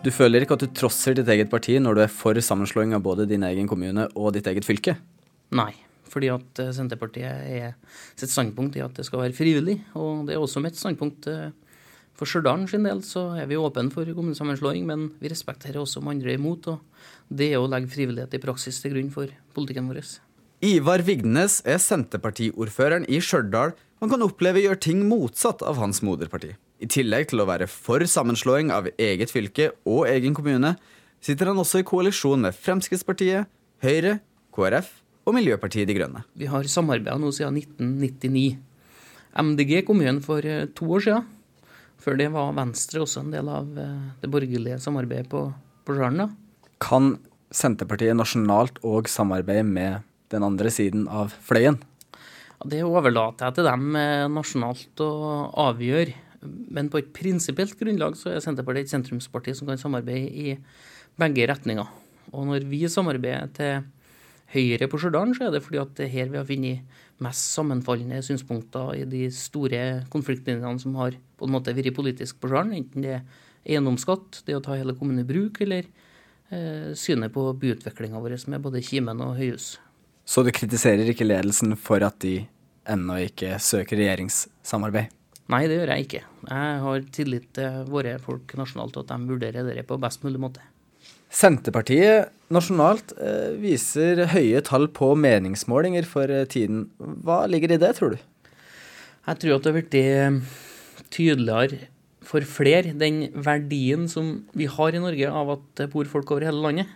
Du føler ikke at du trosser ditt eget parti når du er for sammenslåing av både din egen kommune og ditt eget fylke? Nei, fordi at eh, Senterpartiet er sitt standpunkt i at det skal være frivillig. Og det er også mitt standpunkt. Eh, for Stjørdal sin del så er vi åpne for kommunesammenslåing, men vi respekterer også om andre er imot. Og det er å legge frivillighet i praksis til grunn for politikken vår. Ivar Vigdenes er Senterpartiordføreren i Stjørdal. Man kan oppleve gjør ting motsatt av hans moderparti. I tillegg til å være for sammenslåing av eget fylke og egen kommune, sitter han også i koalisjon med Fremskrittspartiet, Høyre, KrF og Miljøpartiet De Grønne. Vi har samarbeida nå siden 1999. MDG kom igjen for eh, to år siden. Før det var Venstre også en del av eh, det borgerlige samarbeidet på, på Jarna. Kan Senterpartiet nasjonalt òg samarbeide med den andre siden av fløyen? Det overlater jeg til dem eh, nasjonalt å avgjøre. Men på et prinsipielt grunnlag så er Senterpartiet et sentrumsparti som kan samarbeide i begge retninger. Og når vi samarbeider til høyre på Stjørdal, så er det fordi at det er her vi har funnet mest sammenfallende synspunkter i de store konfliktlinjene som har på en måte vært politisk på Stjørdal, enten det er eiendomsskatt, det å ta hele kommunen i bruk, eller eh, synet på byutviklinga vår med både Kimen og Høyhus. Så du kritiserer ikke ledelsen for at de ennå ikke søker regjeringssamarbeid? Nei, det gjør jeg ikke. Jeg har tillit til våre folk nasjonalt, at de vurderer det på best mulig måte. Senterpartiet nasjonalt eh, viser høye tall på meningsmålinger for eh, tiden. Hva ligger i det, tror du? Jeg tror at det har blitt eh, tydeligere for flere den verdien som vi har i Norge av at det bor folk over hele landet.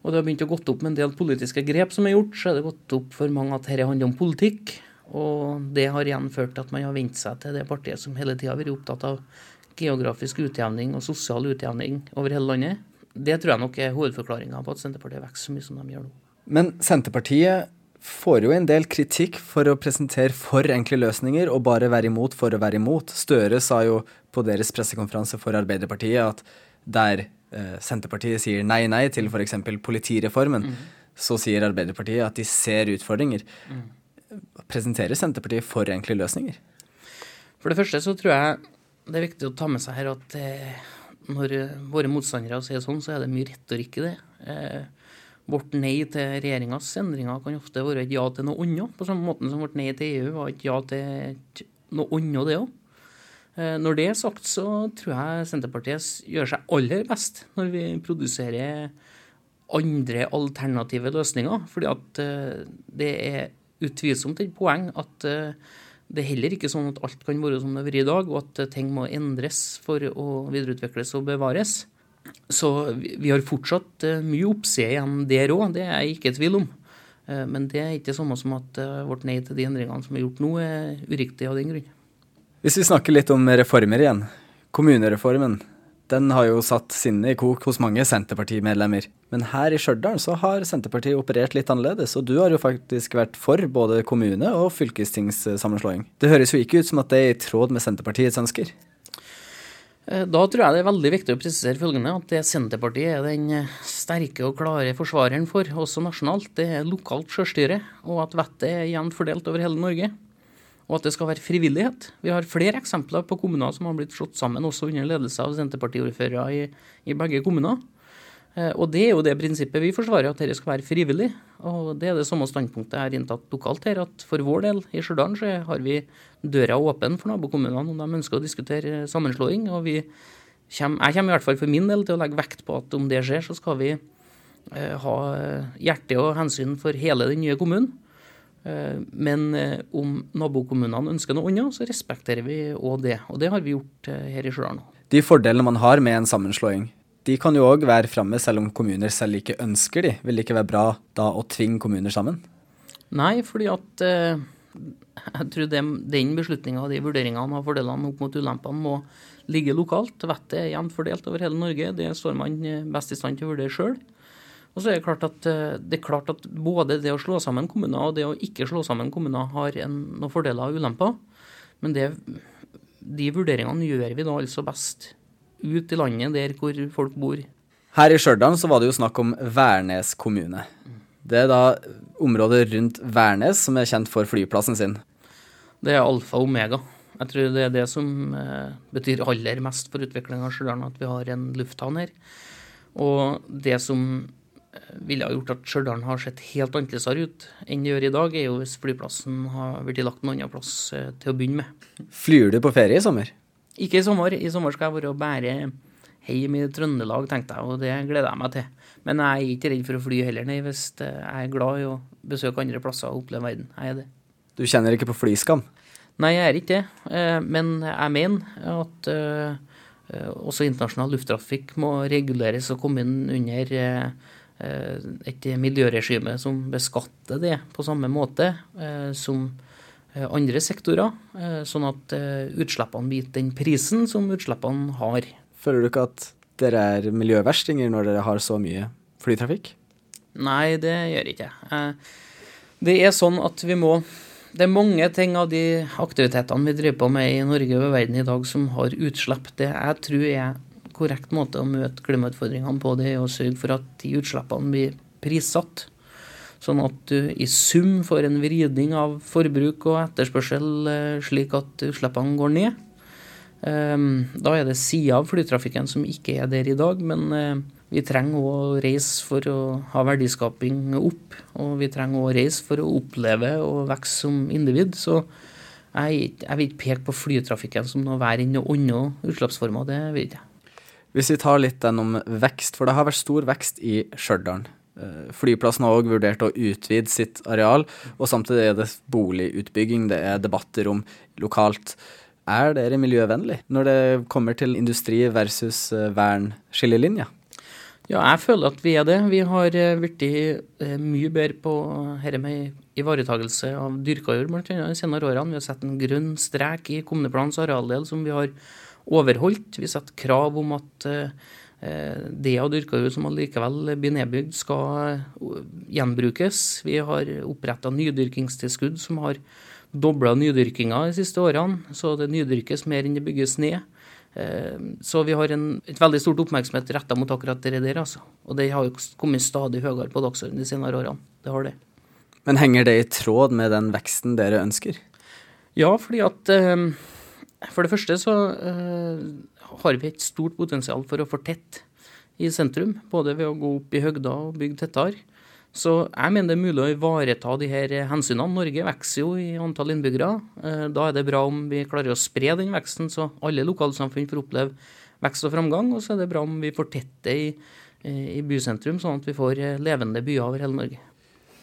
Og det har begynt å gått opp med en del politiske grep som er gjort, så er det gått opp for mange at dette handler om politikk. Og det har igjen ført til at man har vent seg til det partiet som hele tida har vært opptatt av geografisk utjevning og sosial utjevning over hele landet. Det tror jeg nok er hovedforklaringa på at Senterpartiet vokser så mye som de gjør nå. Men Senterpartiet får jo en del kritikk for å presentere for enkle løsninger og bare være imot for å være imot. Støre sa jo på deres pressekonferanse for Arbeiderpartiet at der eh, Senterpartiet sier nei, nei til f.eks. politireformen, mm. så sier Arbeiderpartiet at de ser utfordringer. Mm presenterer Senterpartiet for enkle løsninger? For det første så tror jeg det er viktig å ta med seg her at eh, når våre motstandere sier sånn, så er det mye retorikk i det. Eh, vårt nei til regjeringas endringer kan ofte være et ja til noe annet, på samme måte som vårt nei til EU var et ja til noe annet, det òg. Eh, når det er sagt, så tror jeg Senterpartiet gjør seg aller best når vi produserer andre alternative løsninger. Fordi at eh, det er utvilsomt et poeng at eh, det er heller ikke sånn at alt kan være som det har vært i dag, og at eh, ting må endres for å videreutvikles og bevares. Så vi har fortsatt eh, mye oppside igjen der òg, det er jeg ikke i tvil om. Men det er ikke det samme som at vårt nei til de endringene som er gjort nå, er uriktig av den grunn. Hvis vi snakker litt om reformer igjen. Kommunereformen den har jo satt sinnet i kok hos mange Senterpartimedlemmer. Men her i Stjørdal så har Senterpartiet operert litt annerledes, og du har jo faktisk vært for både kommune- og fylkestingssammenslåing. Det høres jo ikke ut som at det er i tråd med Senterpartiets ønsker? Eh, da tror jeg det er veldig viktig å presisere følgende, at det Senterpartiet er den eh, sterke og klare forsvareren for, også nasjonalt, det er lokalt sjølstyre, og at vettet er jevnt fordelt over hele Norge og at det skal være frivillighet. Vi har flere eksempler på kommuner som har blitt slått sammen, også under ledelse av Senterpartiordførere i, i begge kommuner. Eh, og det er jo det prinsippet vi forsvarer, at dette skal være frivillig. Og det er det samme standpunktet jeg har inntatt lokalt her, at for vår del i Stjørdal så har vi døra åpen for nabokommunene om de ønsker å diskutere sammenslåing. Og vi kommer, jeg kommer i hvert fall for min del til å legge vekt på at om det skjer, så skal vi eh, ha hjerte og hensyn for hele den nye kommunen. Eh, men eh, om nabokommunene ønsker noe annet, så respekterer vi òg det. Og det har vi gjort eh, her i Stjørdal. De fordelene man har med en sammenslåing, de kan jo òg være framme selv om kommuner selv ikke ønsker de. Vil det ikke være bra da å tvinge kommuner sammen? Nei, fordi at jeg tror den beslutninga og de vurderingene av fordelene opp mot ulempene må ligge lokalt. Vettet er jevnt fordelt over hele Norge. Det står man best i stand til å vurdere sjøl. Og så er det klart at, eh, det er klart at både det å slå sammen kommuner og det å ikke slå sammen kommuner har en, noen fordeler og ulemper. Men det, de vurderingene gjør vi da altså best ut i landet der hvor folk bor. Her i Stjørdal så var det jo snakk om Værnes kommune. Det er da området rundt Værnes som er kjent for flyplassen sin. Det er alfa og omega. Jeg tror det er det som eh, betyr aller mest for utviklinga av Stjørdal, at vi har en lufthavn her. Og det som ville ha gjort at Stjørdal har sett helt annerledes ut enn det gjør i dag, er jo hvis flyplassen har blitt lagt en annen plass eh, til å begynne med. Flyr du på ferie i sommer? Ikke i sommer. I sommer skal jeg være bare hjem i Trøndelag, tenkte jeg, og det gleder jeg meg til. Men jeg er ikke redd for å fly heller, nei, hvis jeg er glad i å besøke andre plasser og oppleve verden. Jeg er det. Du kjenner ikke på flyskam? Nei, jeg er ikke det. Eh, men jeg mener at eh, også internasjonal lufttrafikk må reguleres og komme inn under et miljøregime som beskatter det på samme måte som andre sektorer, sånn at utslippene blir den prisen som utslippene har. Føler du ikke at dere er miljøverstinger når dere har så mye flytrafikk? Nei, det gjør ikke jeg. Det er sånn at vi må Det er mange ting av de aktivitetene vi driver på med i Norge og verden i dag som har utslipp. Det jeg tror er korrekt måte å møte klimautfordringene på, det er å sørge for at de utslippene blir prissatt. Sånn at du i sum får en vridning av forbruk og etterspørsel eh, slik at utslippene går ned. Ehm, da er det sider av flytrafikken som ikke er der i dag, men eh, vi trenger å reise for å ha verdiskaping opp. Og vi trenger å reise for å oppleve og vokse som individ. Så jeg, vil ikke peke på flytrafikken som noe verre enn noe annet utslippsformer. Det vil jeg ikke. Hvis vi tar litt den om vekst, for det har vært stor vekst i Stjørdal. Eh, flyplassen har òg vurdert å utvide sitt areal, og samtidig er det boligutbygging, det er debatter om lokalt er dere miljøvennlig når det kommer til industri versus eh, vern-skillelinja? Ja, jeg føler at vi er det. Vi har eh, blitt mye bedre på dette med ivaretakelse av dyrka jord bl.a. de senere årene. Vi har sett en grønn strek i kommuneplanens arealdel som vi har overholdt. Vi setter krav om at det av dyrka jord som allikevel blir nedbygd, skal gjenbrukes. Vi har oppretta nydyrkingstilskudd som har dobla nydyrkinga de siste årene, så det nydyrkes mer enn det bygges ned. Eh, så vi har en, et veldig stort oppmerksomhet retta mot akkurat det der. Altså. Og det har jo kommet stadig høyere på dagsordenen de senere årene. Det har det. Men henger det i tråd med den veksten dere ønsker? Ja, fordi at eh, For det første så uh, har vi et stort potensial for å fortette i sentrum. Både ved å gå opp i høgda og bygge tettere. Så jeg mener det er mulig å ivareta de her hensynene. Norge vokser jo i antall innbyggere. Uh, da er det bra om vi klarer å spre den veksten, så alle lokalsamfunn får oppleve vekst og framgang. Og så er det bra om vi fortetter i, i bysentrum, sånn at vi får eh, levende byer over hele Norge.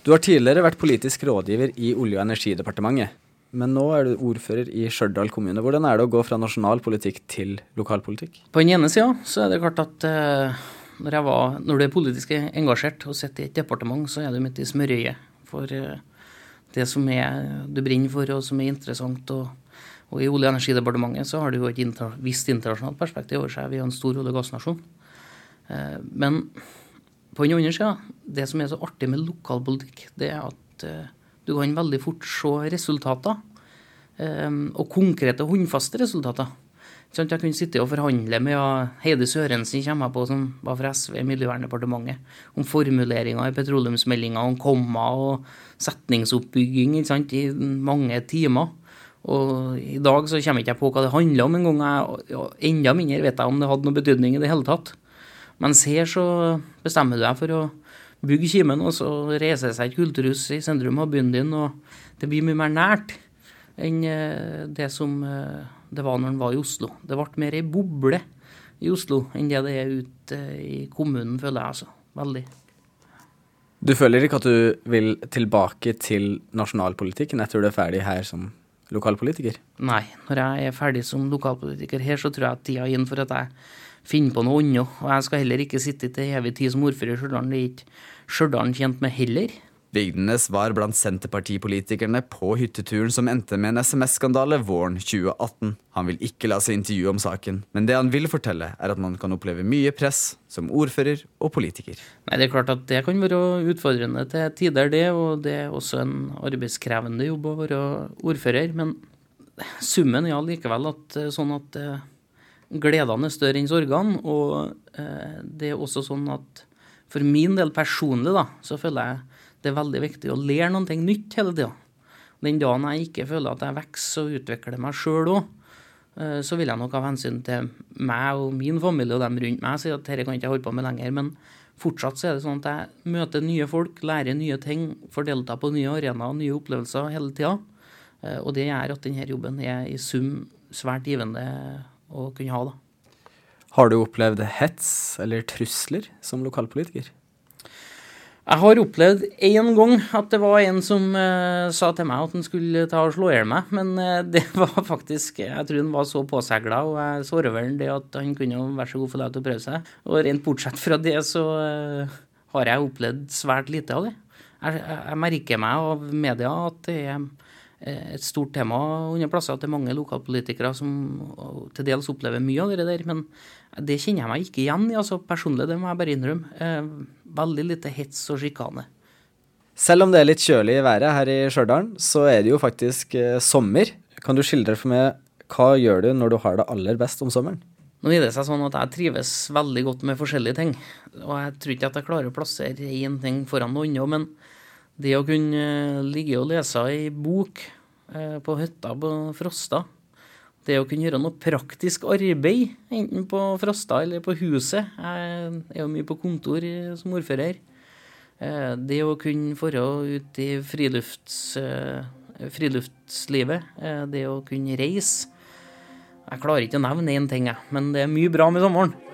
Du har tidligere vært politisk rådgiver i Olje- og energidepartementet. Men nå er du ordfører i Stjørdal kommune. Hvordan er det å gå fra nasjonal politikk til lokalpolitikk? På den ene sida så er det klart at uh, når, var, når, du er politisk engasjert og sitter i et departement, så er du midt i smørøyet for uh, det som er, du brenner for og som er interessant. Og, og i Olje- og energidepartementet så har du jo et inter, visst internasjonalt perspektiv over seg. Vi er en stor olje- og gassnasjon. Uh, men på den andre sida, det som er så artig med lokalpolitikk, det er at du kan veldig fort se resultater. og konkrete, håndfaste resultater. Sånn jeg kunne sitte og forhandle med Heidi Sørensen kommer på, som var fra SV i Miljøverndepartementet, om formuleringer i petroleumsmeldinga, om komma og setningsoppbygging sant, i mange timer. Og I dag så kommer jeg ikke på hva det handler om engang. Enda mindre vet jeg om det hadde noe betydning i det hele tatt. Mens her så bestemmer du deg for å bygge kimen, og så reiser seg et kulturhus i sentrum av byen din, og det blir mye mer nært enn eh, det som eh, det var når en var i Oslo. Det ble mer ei boble i Oslo enn det det er ute i kommunen, føler jeg altså. Veldig. Du føler ikke at du vil tilbake til nasjonalpolitikken etter du er ferdig her som lokalpolitiker? Nei, når jeg er ferdig som lokalpolitiker her, så tror jeg at tida er inn for at jeg finner på noe annet. Og jeg skal heller ikke sitte til evig tid som ordfører i Stjørdal. Det er ikke Stjørdal tjent med heller. Vigdenes var blant Senterpartipolitikerne på hytteturen som endte med en SMS-skandale våren 2018. Han vil ikke la seg intervjue om saken, men det han vil fortelle, er at man kan oppleve mye press som ordfører og politiker. Nei, Det er klart at det kan være utfordrende til tider, det. Og det er også en arbeidskrevende jobb å være ordfører. Men summen er likevel at, eh, sånn at eh, gledene større enn sorgene. Og eh, det er også sånn at for min del personlig, da, så føler jeg det er veldig viktig å lære noe nytt hele tida. Den dagen jeg ikke føler at jeg vokser og utvikler meg sjøl òg, eh, så vil jeg nok av hensyn til meg og min familie og dem rundt meg si at dette kan jeg ikke holde på med lenger. Men fortsatt så er det sånn at jeg møter nye folk, lærer nye ting, får delta på nye arenaer, og nye opplevelser hele tida. Eh, og det gjør at denne jobben er i sum svært givende å kunne ha. da. Har du opplevd hets eller trusler som lokalpolitiker? Jeg har opplevd én gang at det var en som uh, sa til meg at han skulle ta og slå i hjel meg, men uh, det var faktisk Jeg tror han var så påsegla, og jeg såra vel det at han kunne være så god for deg til å prøve seg. Og rent bortsett fra det, så uh, har jeg opplevd svært lite av det. Jeg, jeg, jeg merker meg av media at det er et stort tema under plasser at det er mange lokalpolitikere som til dels opplever mye av det der. Men det kjenner jeg meg ikke igjen i. altså Personlig, det må jeg bare innrømme. Veldig lite hets og sjikane. Selv om det er litt kjølig i været her i Stjørdal, så er det jo faktisk eh, sommer. Kan du skildre for meg hva gjør du når du har det aller best om sommeren? Nå er det seg sånn at Jeg trives veldig godt med forskjellige ting. Og jeg tror ikke at jeg klarer å plassere én ting foran noe annet. Men det å kunne eh, ligge og lese ei bok eh, på hytta på Frosta, det å kunne gjøre noe praktisk arbeid, enten på Frosta eller på huset Jeg er jo mye på kontor som ordfører. Eh, det å kunne dra ut i frilufts, friluftslivet, det å kunne reise Jeg klarer ikke å nevne én ting, jeg, men det er mye bra med sommeren.